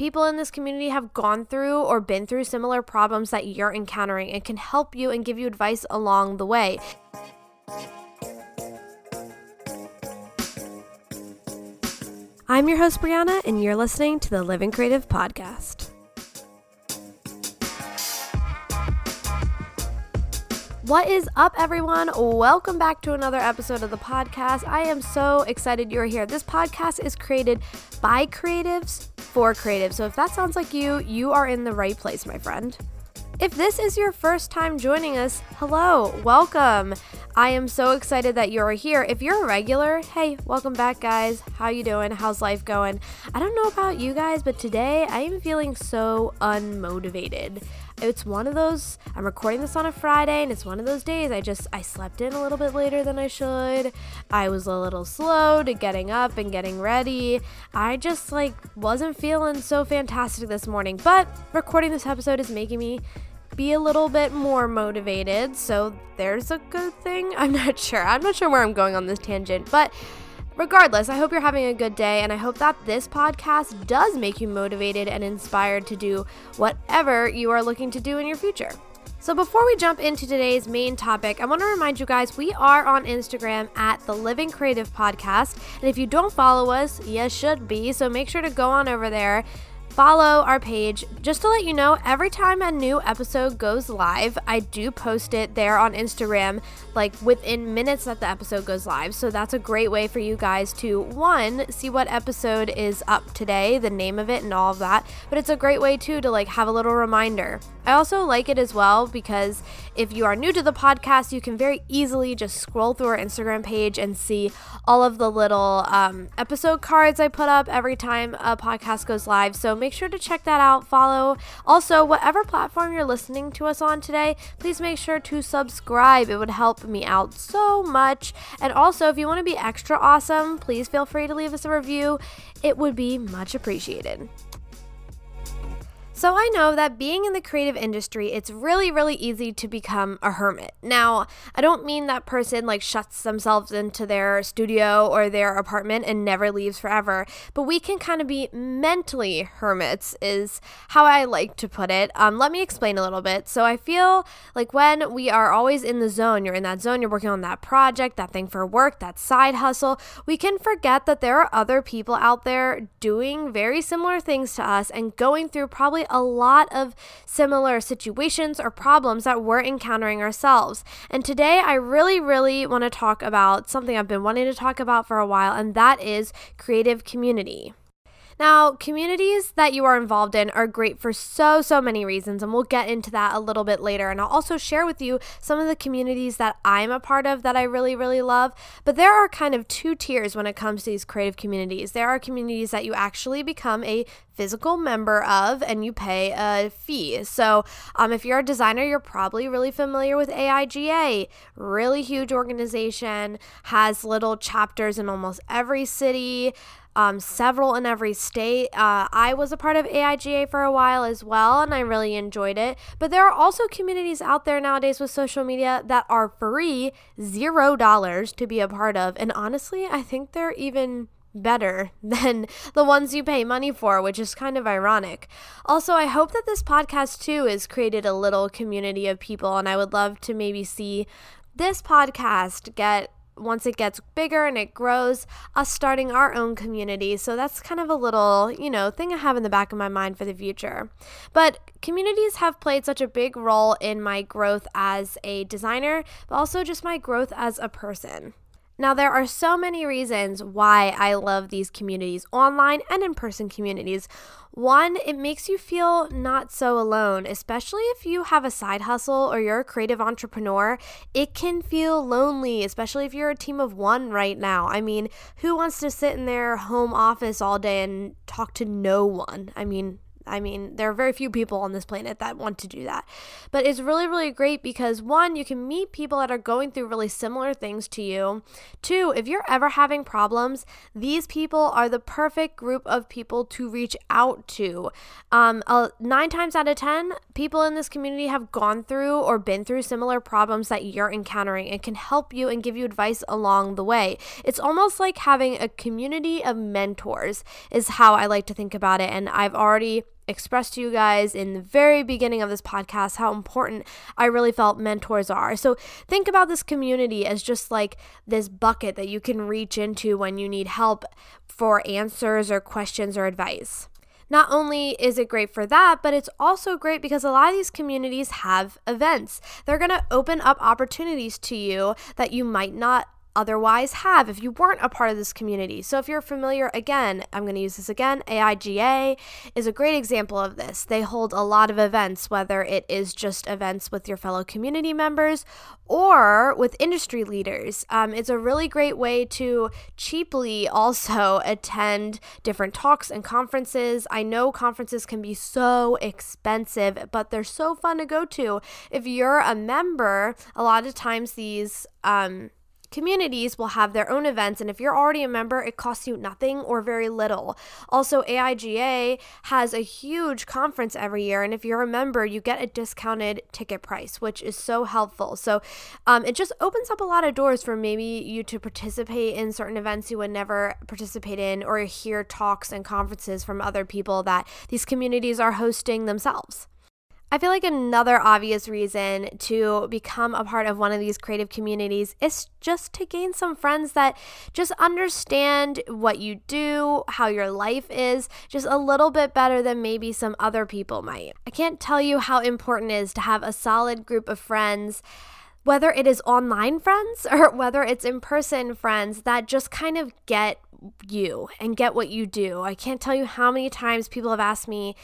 people in this community have gone through or been through similar problems that you're encountering and can help you and give you advice along the way. I'm your host, Brianna, and you're listening to the Living Creative Podcast. What is up, everyone? Welcome back to another episode of the podcast. I am so excited you're here. This podcast is created by creatives for creatives. So if that sounds like you, you are in the right place, my friend. If this is your first time joining us, hello, welcome. I am so excited that you're here. If you're a regular, hey, welcome back guys. How you doing? How's life going? I don't know about you guys, but today I am feeling so unmotivated. It's one of those I'm recording this on a Friday and it's one of those days I just I slept in a little bit later than I should. I was a little slow to getting up and getting ready. I just like wasn't feeling so fantastic this morning, but recording this episode is making me be a little bit more motivated. So there's a good thing. I'm not sure. I'm not sure where I'm going on this tangent, but regardless, I hope you're having a good day and I hope that this podcast does make you motivated and inspired to do whatever you are looking to do in your future. So, before we jump into today's main topic, I want to remind you guys we are on Instagram at the Living Creative Podcast. And if you don't follow us, you should be. So, make sure to go on over there follow our page. Just to let you know, every time a new episode goes live, I do post it there on Instagram, like within minutes that the episode goes live. So that's a great way for you guys to, one, see what episode is up today, the name of it, and all of that. But it's a great way, too, to like have a little reminder. I also like it as well because if you are new to the podcast, you can very easily just scroll through our Instagram page and see all of the little um, episode cards I put up every time a podcast goes live. So make sure to check that out, follow. Also, whatever platform you're listening to us on today, please make sure to subscribe. It would help me out so much. And also, if you want to be extra awesome, please feel free to leave us a review. It would be much appreciated. So I know that being in the creative industry, it's really, really easy to become a hermit. Now, I don't mean that person like shuts themselves into their studio or their apartment and never leaves forever, but we can kind of be mentally hermits, is how I like to put it. Um, let me explain a little bit. So I feel like when we are always in the zone, you're in that zone, you're working on that project, that thing for work, that side hustle, we can forget that there are other people out there doing very similar things to us and going through probably a lot of similar situations or problems that we're encountering ourselves. And today, I really, really want to talk about something I've been wanting to talk about for a while, and that is creative community. Now, communities that you are involved in are great for so, so many reasons, and we'll get into that a little bit later. And I'll also share with you some of the communities that I'm a part of that I really, really love. But there are kind of two tiers when it comes to these creative communities. There are communities that you actually become a physical member of and you pay a fee. So, um, if you're a designer, you're probably really familiar with AIGA, really huge organization, has little chapters in almost every city um, several in every state. Uh, I was a part of AIGA for a while as well, and I really enjoyed it. But there are also communities out there nowadays with social media that are free, zero dollars to be a part of. And honestly, I think they're even better than the ones you pay money for, which is kind of ironic. Also, I hope that this podcast too has created a little community of people, and I would love to maybe see this podcast get once it gets bigger and it grows, us starting our own community. So that's kind of a little, you know, thing I have in the back of my mind for the future. But communities have played such a big role in my growth as a designer, but also just my growth as a person. Now, there are so many reasons why I love these communities, online and in person communities. One, it makes you feel not so alone, especially if you have a side hustle or you're a creative entrepreneur. It can feel lonely, especially if you're a team of one right now. I mean, who wants to sit in their home office all day and talk to no one? I mean, I mean, there are very few people on this planet that want to do that. But it's really, really great because one, you can meet people that are going through really similar things to you. Two, if you're ever having problems, these people are the perfect group of people to reach out to. Um, uh, nine times out of 10, people in this community have gone through or been through similar problems that you're encountering and can help you and give you advice along the way. It's almost like having a community of mentors, is how I like to think about it. And I've already expressed to you guys in the very beginning of this podcast how important I really felt mentors are. So think about this community as just like this bucket that you can reach into when you need help for answers or questions or advice. Not only is it great for that, but it's also great because a lot of these communities have events. They're going to open up opportunities to you that you might not otherwise have if you weren't a part of this community. So, if you're familiar, again, I'm going to use this again. AIGA is a great example of this. They hold a lot of events, whether it is just events with your fellow community members or with industry leaders. Um, it's a really great way to cheaply also attend different talks and conferences. I know conferences can be so expensive, but they're so fun to go to. If you're a member, a lot of times these, um, Communities will have their own events, and if you're already a member, it costs you nothing or very little. Also, AIGA has a huge conference every year, and if you're a member, you get a discounted ticket price, which is so helpful. So, um, it just opens up a lot of doors for maybe you to participate in certain events you would never participate in, or hear talks and conferences from other people that these communities are hosting themselves. I feel like another obvious reason to become a part of one of these creative communities is just to gain some friends that just understand what you do, how your life is, just a little bit better than maybe some other people might. I can't tell you how important it is to have a solid group of friends whether it is online friends or whether it's in person friends that just kind of get you and get what you do. I can't tell you how many times people have asked me,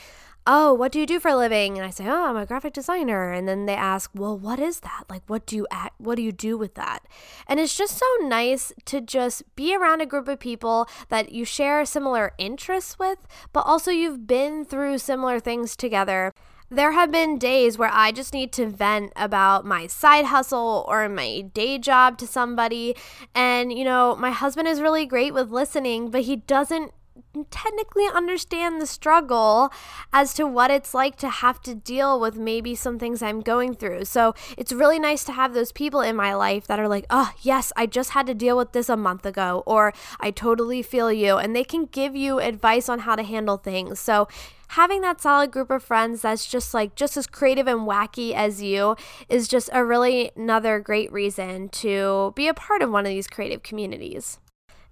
oh, what do you do for a living? And I say, oh, I'm a graphic designer. And then they ask, well, what is that? Like, what do you act, what do you do with that? And it's just so nice to just be around a group of people that you share similar interests with, but also you've been through similar things together. There have been days where I just need to vent about my side hustle or my day job to somebody. And, you know, my husband is really great with listening, but he doesn't technically understand the struggle as to what it's like to have to deal with maybe some things I'm going through. So it's really nice to have those people in my life that are like, oh, yes, I just had to deal with this a month ago, or I totally feel you. And they can give you advice on how to handle things. So having that solid group of friends that's just like just as creative and wacky as you is just a really another great reason to be a part of one of these creative communities.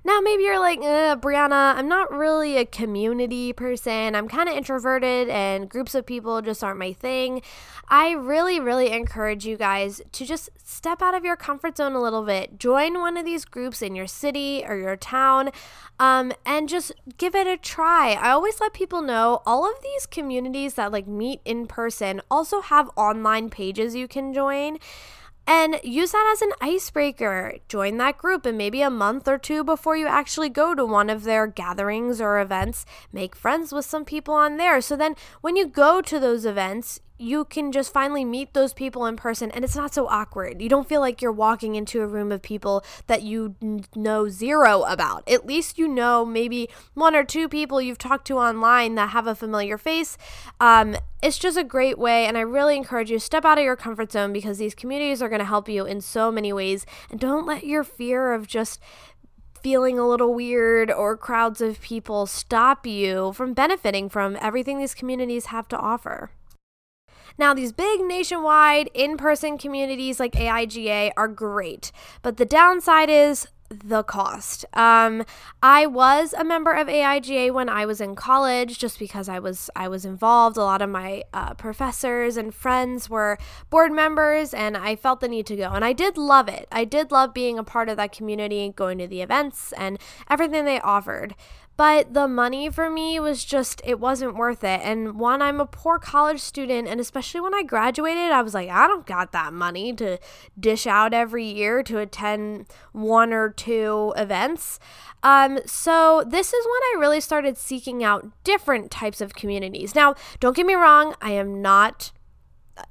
Now, maybe you're like, Brianna, I'm not really a community person. I'm kind of introverted and groups of people just aren't my thing. I really, really encourage you guys to just step out of your comfort zone a little bit. Join one of these groups in your city or your town um, and just give it a try. I always let people know all of these communities that like meet in person also have online pages you can join and use that as an icebreaker. Join that group, and maybe a month or two before you actually go to one of their gatherings or events, make friends with some people on there. So then, when you go to those events, you can just finally meet those people in person and it's not so awkward. You don't feel like you're walking into a room of people that you know zero about. At least you know maybe one or two people you've talked to online that have a familiar face. Um, it's just a great way, and I really encourage you to step out of your comfort zone because these communities are going to help you in so many ways. And don't let your fear of just feeling a little weird or crowds of people stop you from benefiting from everything these communities have to offer. Now, these big nationwide in person communities like AIGA are great, but the downside is the cost. Um, I was a member of AIGA when I was in college, just because I was I was involved. A lot of my uh, professors and friends were board members, and I felt the need to go. And I did love it. I did love being a part of that community, going to the events and everything they offered. But the money for me was just, it wasn't worth it. And one, I'm a poor college student. And especially when I graduated, I was like, I don't got that money to dish out every year to attend one or two events. Um, so this is when I really started seeking out different types of communities. Now, don't get me wrong, I am not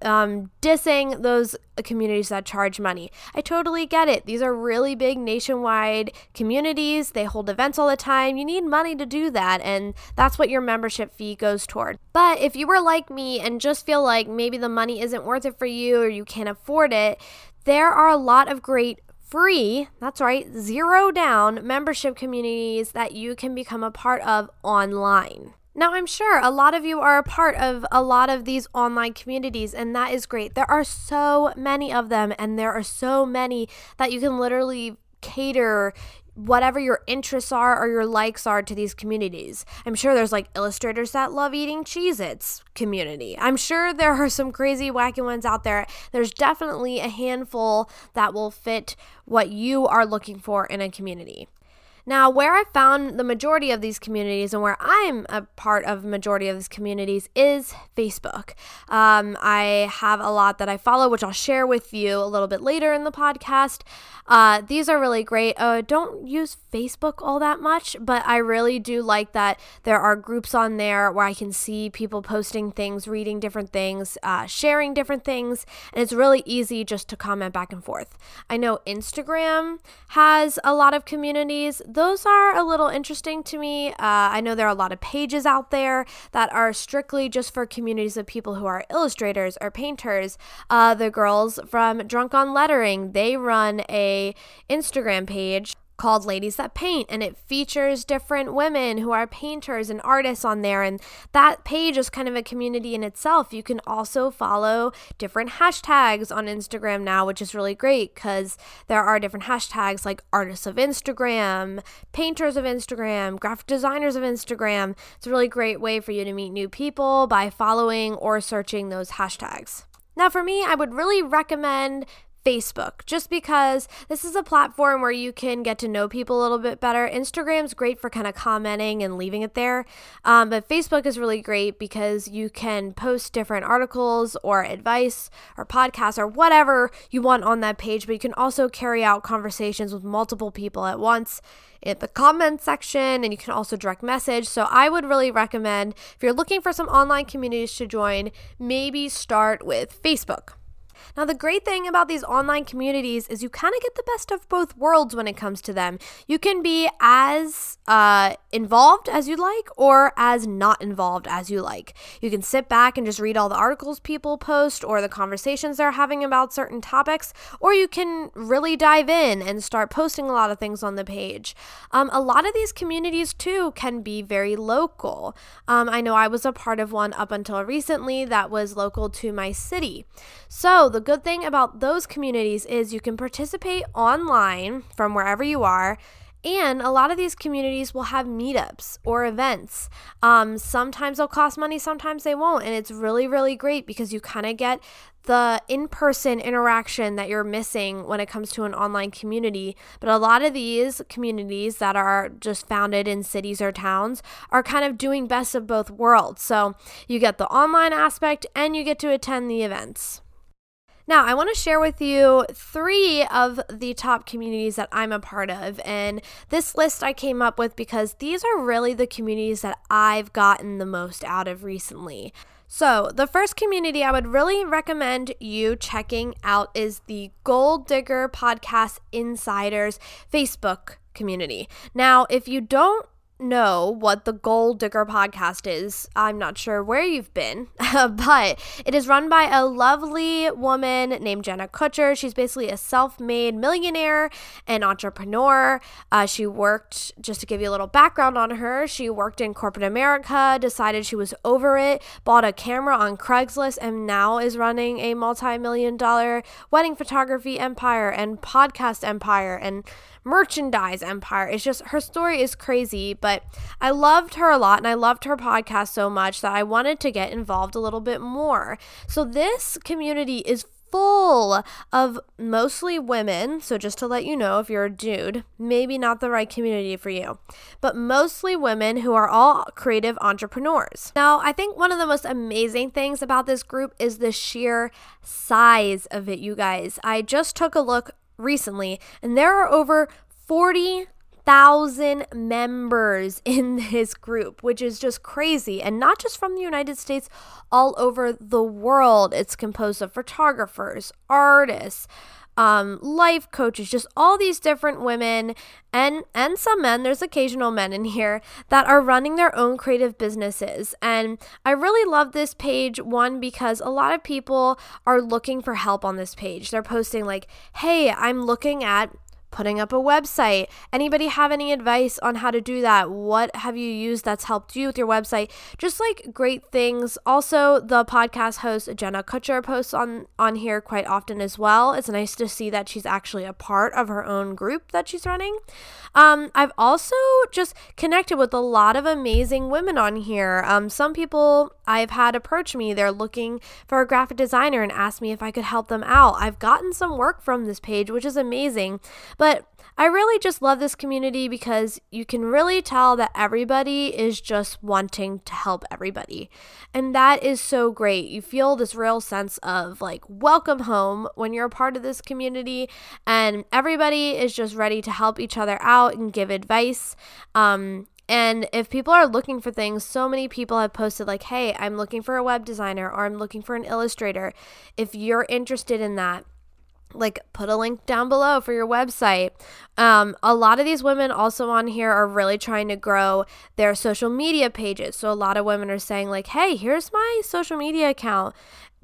um, dissing those communities that charge money. I totally get it. These are really big nationwide communities. They hold events all the time. You need money to do that, and that's what your membership fee goes toward. But if you were like me and just feel like maybe the money isn't worth it for you or you can't afford it, there are a lot of great free, that's right, zero down membership communities that you can become a part of online. Now, I'm sure a lot of you are a part of a lot of these online communities, and that is great. There are so many of them, and there are so many that you can literally cater whatever your interests are or your likes are to these communities. I'm sure there's like illustrators that love eating Cheez Its community. I'm sure there are some crazy, wacky ones out there. There's definitely a handful that will fit what you are looking for in a community. Now, where I found the majority of these communities and where I'm a part of majority of these communities is Facebook. Um, I have a lot that I follow, which I'll share with you a little bit later in the podcast. Uh, these are really great. Uh, don't use Facebook all that much, but I really do like that there are groups on there where I can see people posting things, reading different things, uh, sharing different things, and it's really easy just to comment back and forth. I know Instagram has a lot of communities those are a little interesting to me. Uh, I know there are a lot of pages out there that are strictly just for communities of people who are illustrators or painters. Uh, the girls from Drunk on Lettering, they run a Instagram page called Ladies That Paint, and it features different women who are painters and artists on there. And that page is kind of a community in itself. You can also follow different hashtags on Instagram now, which is really great because there are different hashtags like artists of Instagram, painters of Instagram, graphic designers of Instagram. It's a really great way for you to meet new people by following or searching those hashtags. Now, for me, I would really recommend Facebook, just because this is a platform where you can get to know people a little bit better. Instagram's great for kind of commenting and leaving it there, um, but Facebook is really great because you can post different articles or advice or podcasts or whatever you want on that page, but you can also carry out conversations with multiple people at once in the comment section and you can also direct message. So I would really recommend if you're looking for some online communities to join, maybe start with Facebook. Now, the great thing about these online communities is you kind of get the best of both worlds when it comes to them. You can be as uh, involved as you like or as not involved as you like. You can sit back and just read all the articles people post or the conversations they're having about certain topics, or you can really dive in and start posting a lot of things on the page. Um, a lot of these communities, too, can be very local. Um, I know I was a part of one up until recently that was local to my city. So, the good thing about those communities is you can participate online from wherever you are. And a lot of these communities will have meetups or events. Um, sometimes they'll cost money, sometimes they won't. And it's really, really great because you kind of get the in person interaction that you're missing when it comes to an online community. But a lot of these communities that are just founded in cities or towns are kind of doing best of both worlds. So you get the online aspect and you get to attend the events. Now, I want to share with you three of the top communities that I'm a part of. And this list I came up with because these are really the communities that I've gotten the most out of recently. So, the first community I would really recommend you checking out is the Goal Digger Podcast Insiders Facebook community. Now, if you don't know what the Goal Digger podcast is. I'm not sure where you've been, but it is run by a lovely woman named Jenna Kutcher. She's basically a self made millionaire and entrepreneur. Uh, she worked, just to give you a little background on her, she worked in corporate America, decided she was over it, bought a camera on Craigslist, and now is running a multi million dollar wedding photography empire and podcast empire. And merchandise empire. It's just her story is crazy, but I loved her a lot and I loved her podcast so much that I wanted to get involved a little bit more. So this community is full of mostly women. So, just to let you know, if you're a dude, maybe not the right community for you, but mostly women who are all creative entrepreneurs. Now, I think one of the most amazing things about this group is the sheer size of it, you guys. I just took a look recently, and there are over 40,000 members in this group, which is just crazy. And not just from the United States, all over the world. It's composed of photographers, artists, um, life coaches, just all these different women and and some men. There's occasional men in here that are running their own creative businesses, and I really love this page. One because a lot of people are looking for help on this page. They're posting like, "Hey, I'm looking at." Putting up a website. Anybody have any advice on how to do that? What have you used that's helped you with your website? Just like great things. Also, the podcast host Jenna Kutcher posts on on here quite often as well. It's nice to see that she's actually a part of her own group that she's running. Um, I've also just connected with a lot of amazing women on here. Um, some people I've had approach me. They're looking for a graphic designer and ask me if I could help them out. I've gotten some work from this page, which is amazing. But I really just love this community because you can really tell that everybody is just wanting to help everybody. And that is so great. You feel this real sense of like welcome home when you're a part of this community, and everybody is just ready to help each other out and give advice. Um, and if people are looking for things, so many people have posted, like, hey, I'm looking for a web designer or I'm looking for an illustrator. If you're interested in that, like put a link down below for your website. Um, a lot of these women also on here are really trying to grow their social media pages. So a lot of women are saying like, "Hey, here's my social media account.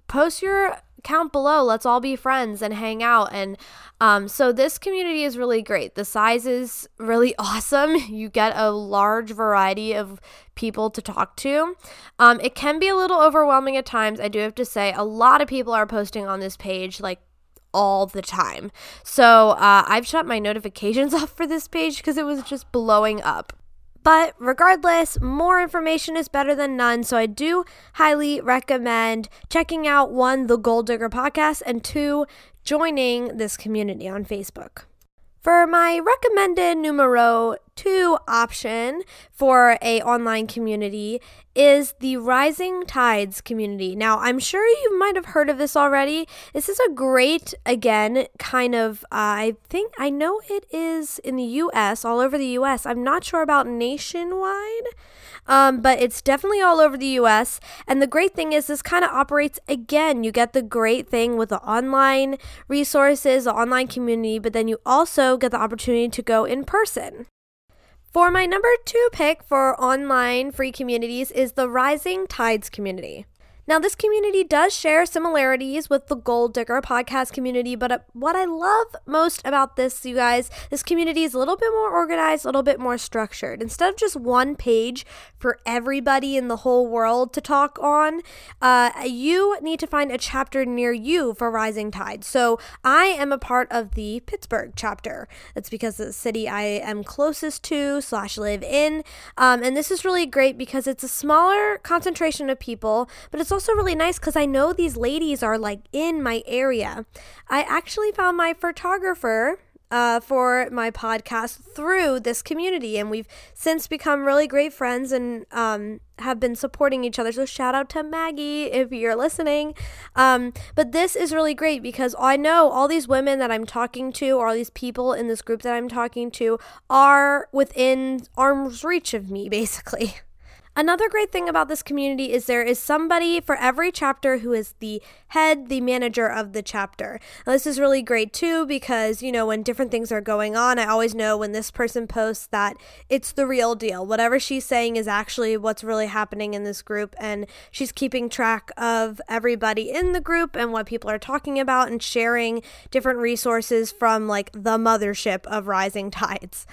Post your account below. Let's all be friends and hang out." And um, so this community is really great. The size is really awesome. You get a large variety of people to talk to. Um, it can be a little overwhelming at times. I do have to say, a lot of people are posting on this page like all the time. So uh, I've shut my notifications off for this page because it was just blowing up. But regardless, more information is better than none. So I do highly recommend checking out one, the Goal Digger podcast, and two, joining this community on Facebook. For my recommended numero two option for a online community is the Rising Tides community. Now, I'm sure you might have heard of this already. This is a great, again, kind of, uh, I think, I know it is in the US, all over the US. I'm not sure about nationwide. Um, but it's definitely all over the US. And the great thing is, this kind of operates again. You get the great thing with the online resources, the online community, but then you also get the opportunity to go in person. For my number two pick for online free communities is the Rising Tides community. Now, this community does share similarities with the Goal Digger podcast community, but uh, what I love most about this, you guys, this community is a little bit more organized, a little bit more structured. Instead of just one page for everybody in the whole world to talk on, uh, you need to find a chapter near you for Rising Tide. So I am a part of the Pittsburgh chapter. That's because the city I am closest to slash live in, um, and this is really great because it's a smaller concentration of people, but it's also also really nice because I know these ladies are like in my area. I actually found my photographer uh, for my podcast through this community, and we've since become really great friends and um, have been supporting each other. So shout out to Maggie if you're listening. Um, but this is really great because I know all these women that I'm talking to, or all these people in this group that I'm talking to, are within arm's reach of me, basically. Another great thing about this community is there is somebody for every chapter who is the head, the manager of the chapter. Now, this is really great too because, you know, when different things are going on, I always know when this person posts that it's the real deal. Whatever she's saying is actually what's really happening in this group, and she's keeping track of everybody in the group and what people are talking about and sharing different resources from like the mothership of Rising Tides.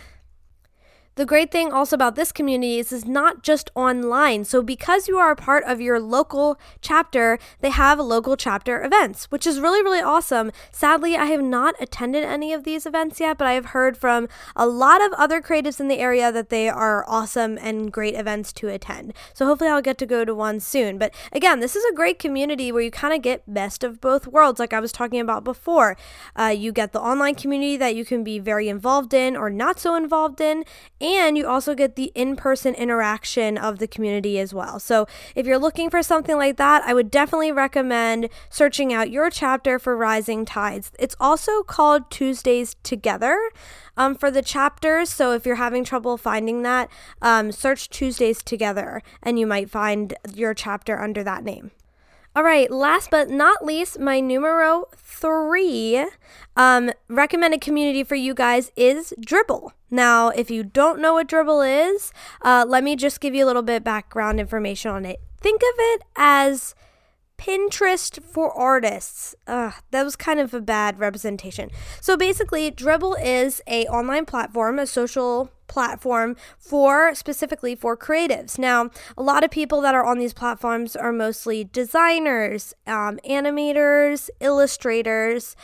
The great thing also about this community is it's not just online. So because you are a part of your local chapter, they have local chapter events, which is really really awesome. Sadly, I have not attended any of these events yet, but I have heard from a lot of other creatives in the area that they are awesome and great events to attend. So hopefully I'll get to go to one soon. But again, this is a great community where you kind of get best of both worlds like I was talking about before. Uh, you get the online community that you can be very involved in or not so involved in and you also get the in person interaction of the community as well. So if you're looking for something like that, I would definitely recommend searching out your chapter for Rising Tides. It's also called Tuesdays Together. Um, for the chapters. So if you're having trouble finding that, um, search Tuesdays Together and you might find your chapter under that name. All right, last but not least, my numero three um, recommended community for you guys is Dribbble. Now, if you don't know what Dribbble is, uh, let me just give you a little bit background information on it. Think of it as Pinterest for artists. Ugh, that was kind of a bad representation. So basically, Dribbble is a online platform, a social platform for specifically for creatives. Now, a lot of people that are on these platforms are mostly designers, um, animators, illustrators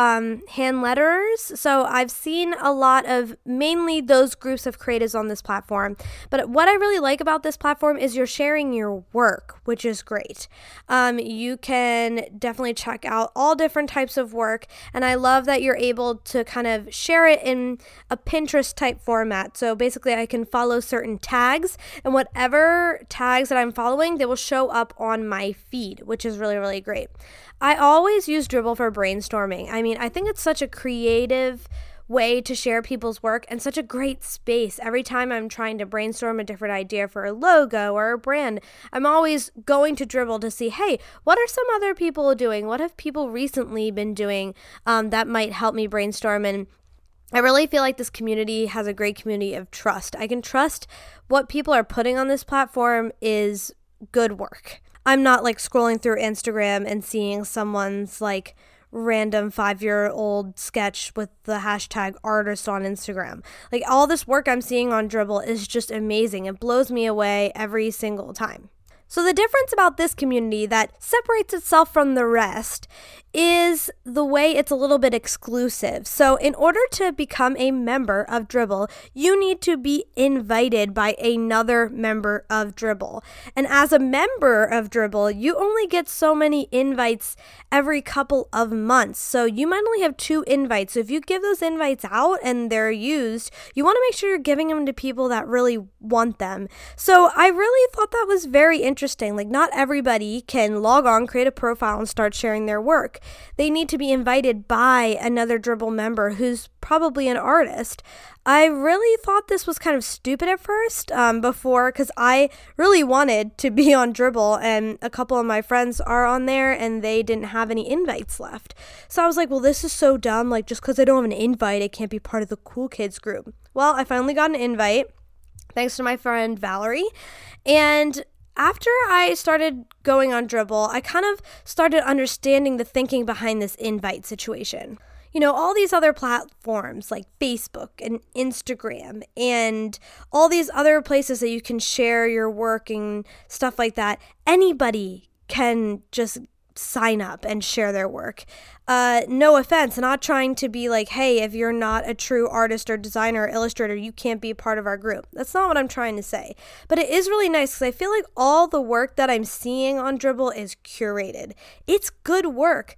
um, hand letterers. So I've seen a lot of mainly those groups of creatives on this platform. But what I really like about this platform is you're sharing your work, which is great. Um, you can definitely check out all different types of work. And I love that you're able to kind of share it in a Pinterest type format. So basically, I can follow certain tags, and whatever tags that I'm following, they will show up on my feed, which is really, really great. I always use Dribbble for brainstorming. I mean, I think it's such a creative way to share people's work and such a great space. Every time I'm trying to brainstorm a different idea for a logo or a brand, I'm always going to Dribbble to see, hey, what are some other people doing? What have people recently been doing um, that might help me brainstorm? And I really feel like this community has a great community of trust. I can trust what people are putting on this platform is good work. I'm not like scrolling through Instagram and seeing someone's like random five year old sketch with the hashtag artist on Instagram. Like all this work I'm seeing on Dribbble is just amazing. It blows me away every single time. So, the difference about this community that separates itself from the rest is the way it's a little bit exclusive. So, in order to become a member of Dribbble, you need to be invited by another member of Dribbble. And as a member of Dribbble, you only get so many invites every couple of months. So, you might only have two invites. So, if you give those invites out and they're used, you want to make sure you're giving them to people that really want them. So, I really thought that was very interesting. Like, not everybody can log on, create a profile, and start sharing their work. They need to be invited by another Dribbble member who's probably an artist. I really thought this was kind of stupid at first um, before because I really wanted to be on Dribbble, and a couple of my friends are on there and they didn't have any invites left. So I was like, well, this is so dumb. Like, just because I don't have an invite, I can't be part of the cool kids group. Well, I finally got an invite thanks to my friend Valerie. And after I started going on Dribbble, I kind of started understanding the thinking behind this invite situation. You know, all these other platforms like Facebook and Instagram and all these other places that you can share your work and stuff like that, anybody can just sign up and share their work. Uh, no offense, not trying to be like, hey, if you're not a true artist or designer or illustrator, you can't be a part of our group. That's not what I'm trying to say. But it is really nice because I feel like all the work that I'm seeing on Dribbble is curated. It's good work.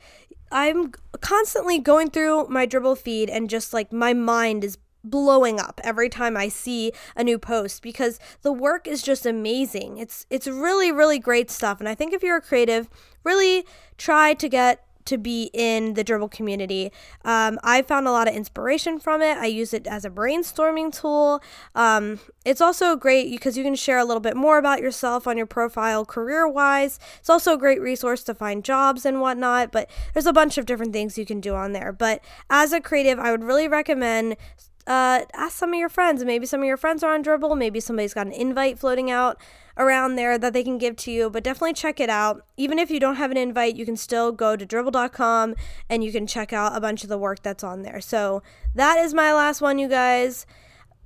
I'm constantly going through my Dribbble feed and just like my mind is blowing up every time I see a new post because the work is just amazing. It's it's really really great stuff and I think if you're a creative, really try to get to be in the Dribbble community. Um, I found a lot of inspiration from it. I use it as a brainstorming tool. Um, it's also great because you can share a little bit more about yourself on your profile career wise. It's also a great resource to find jobs and whatnot, but there's a bunch of different things you can do on there. But as a creative, I would really recommend uh, ask some of your friends. Maybe some of your friends are on Dribbble. Maybe somebody's got an invite floating out around there that they can give to you. But definitely check it out. Even if you don't have an invite, you can still go to dribbble.com and you can check out a bunch of the work that's on there. So that is my last one, you guys.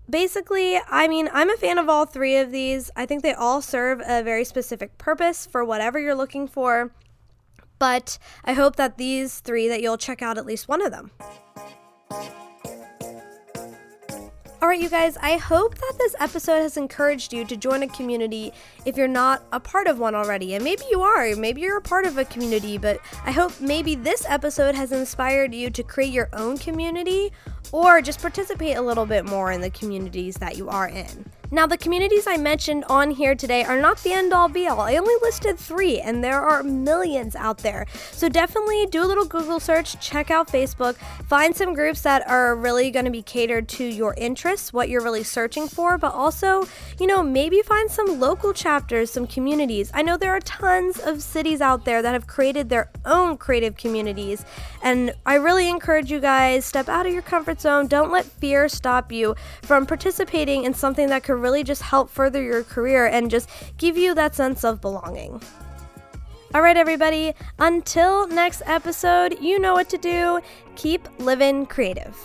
Basically, I mean, I'm a fan of all three of these. I think they all serve a very specific purpose for whatever you're looking for. But I hope that these three that you'll check out at least one of them. All right, you guys, I hope that this episode has encouraged you to join a community if you're not a part of one already. And maybe you are, maybe you're a part of a community, but I hope maybe this episode has inspired you to create your own community or just participate a little bit more in the communities that you are in. Now, the communities I mentioned on here today are not the end all be all. I only listed three, and there are millions out there. So definitely do a little Google search, check out Facebook, find some groups that are really going to be catered to your interests, what you're really searching for, but also, you know, maybe find some local chapters, some communities. I know there are tons of cities out there that have created their own creative communities, and I really encourage you guys step out of your comfort zone. Don't let fear stop you from participating in something that could really just help further your career and just give you that sense of belonging. All right, everybody, until next episode, you know what to do. Keep living creative.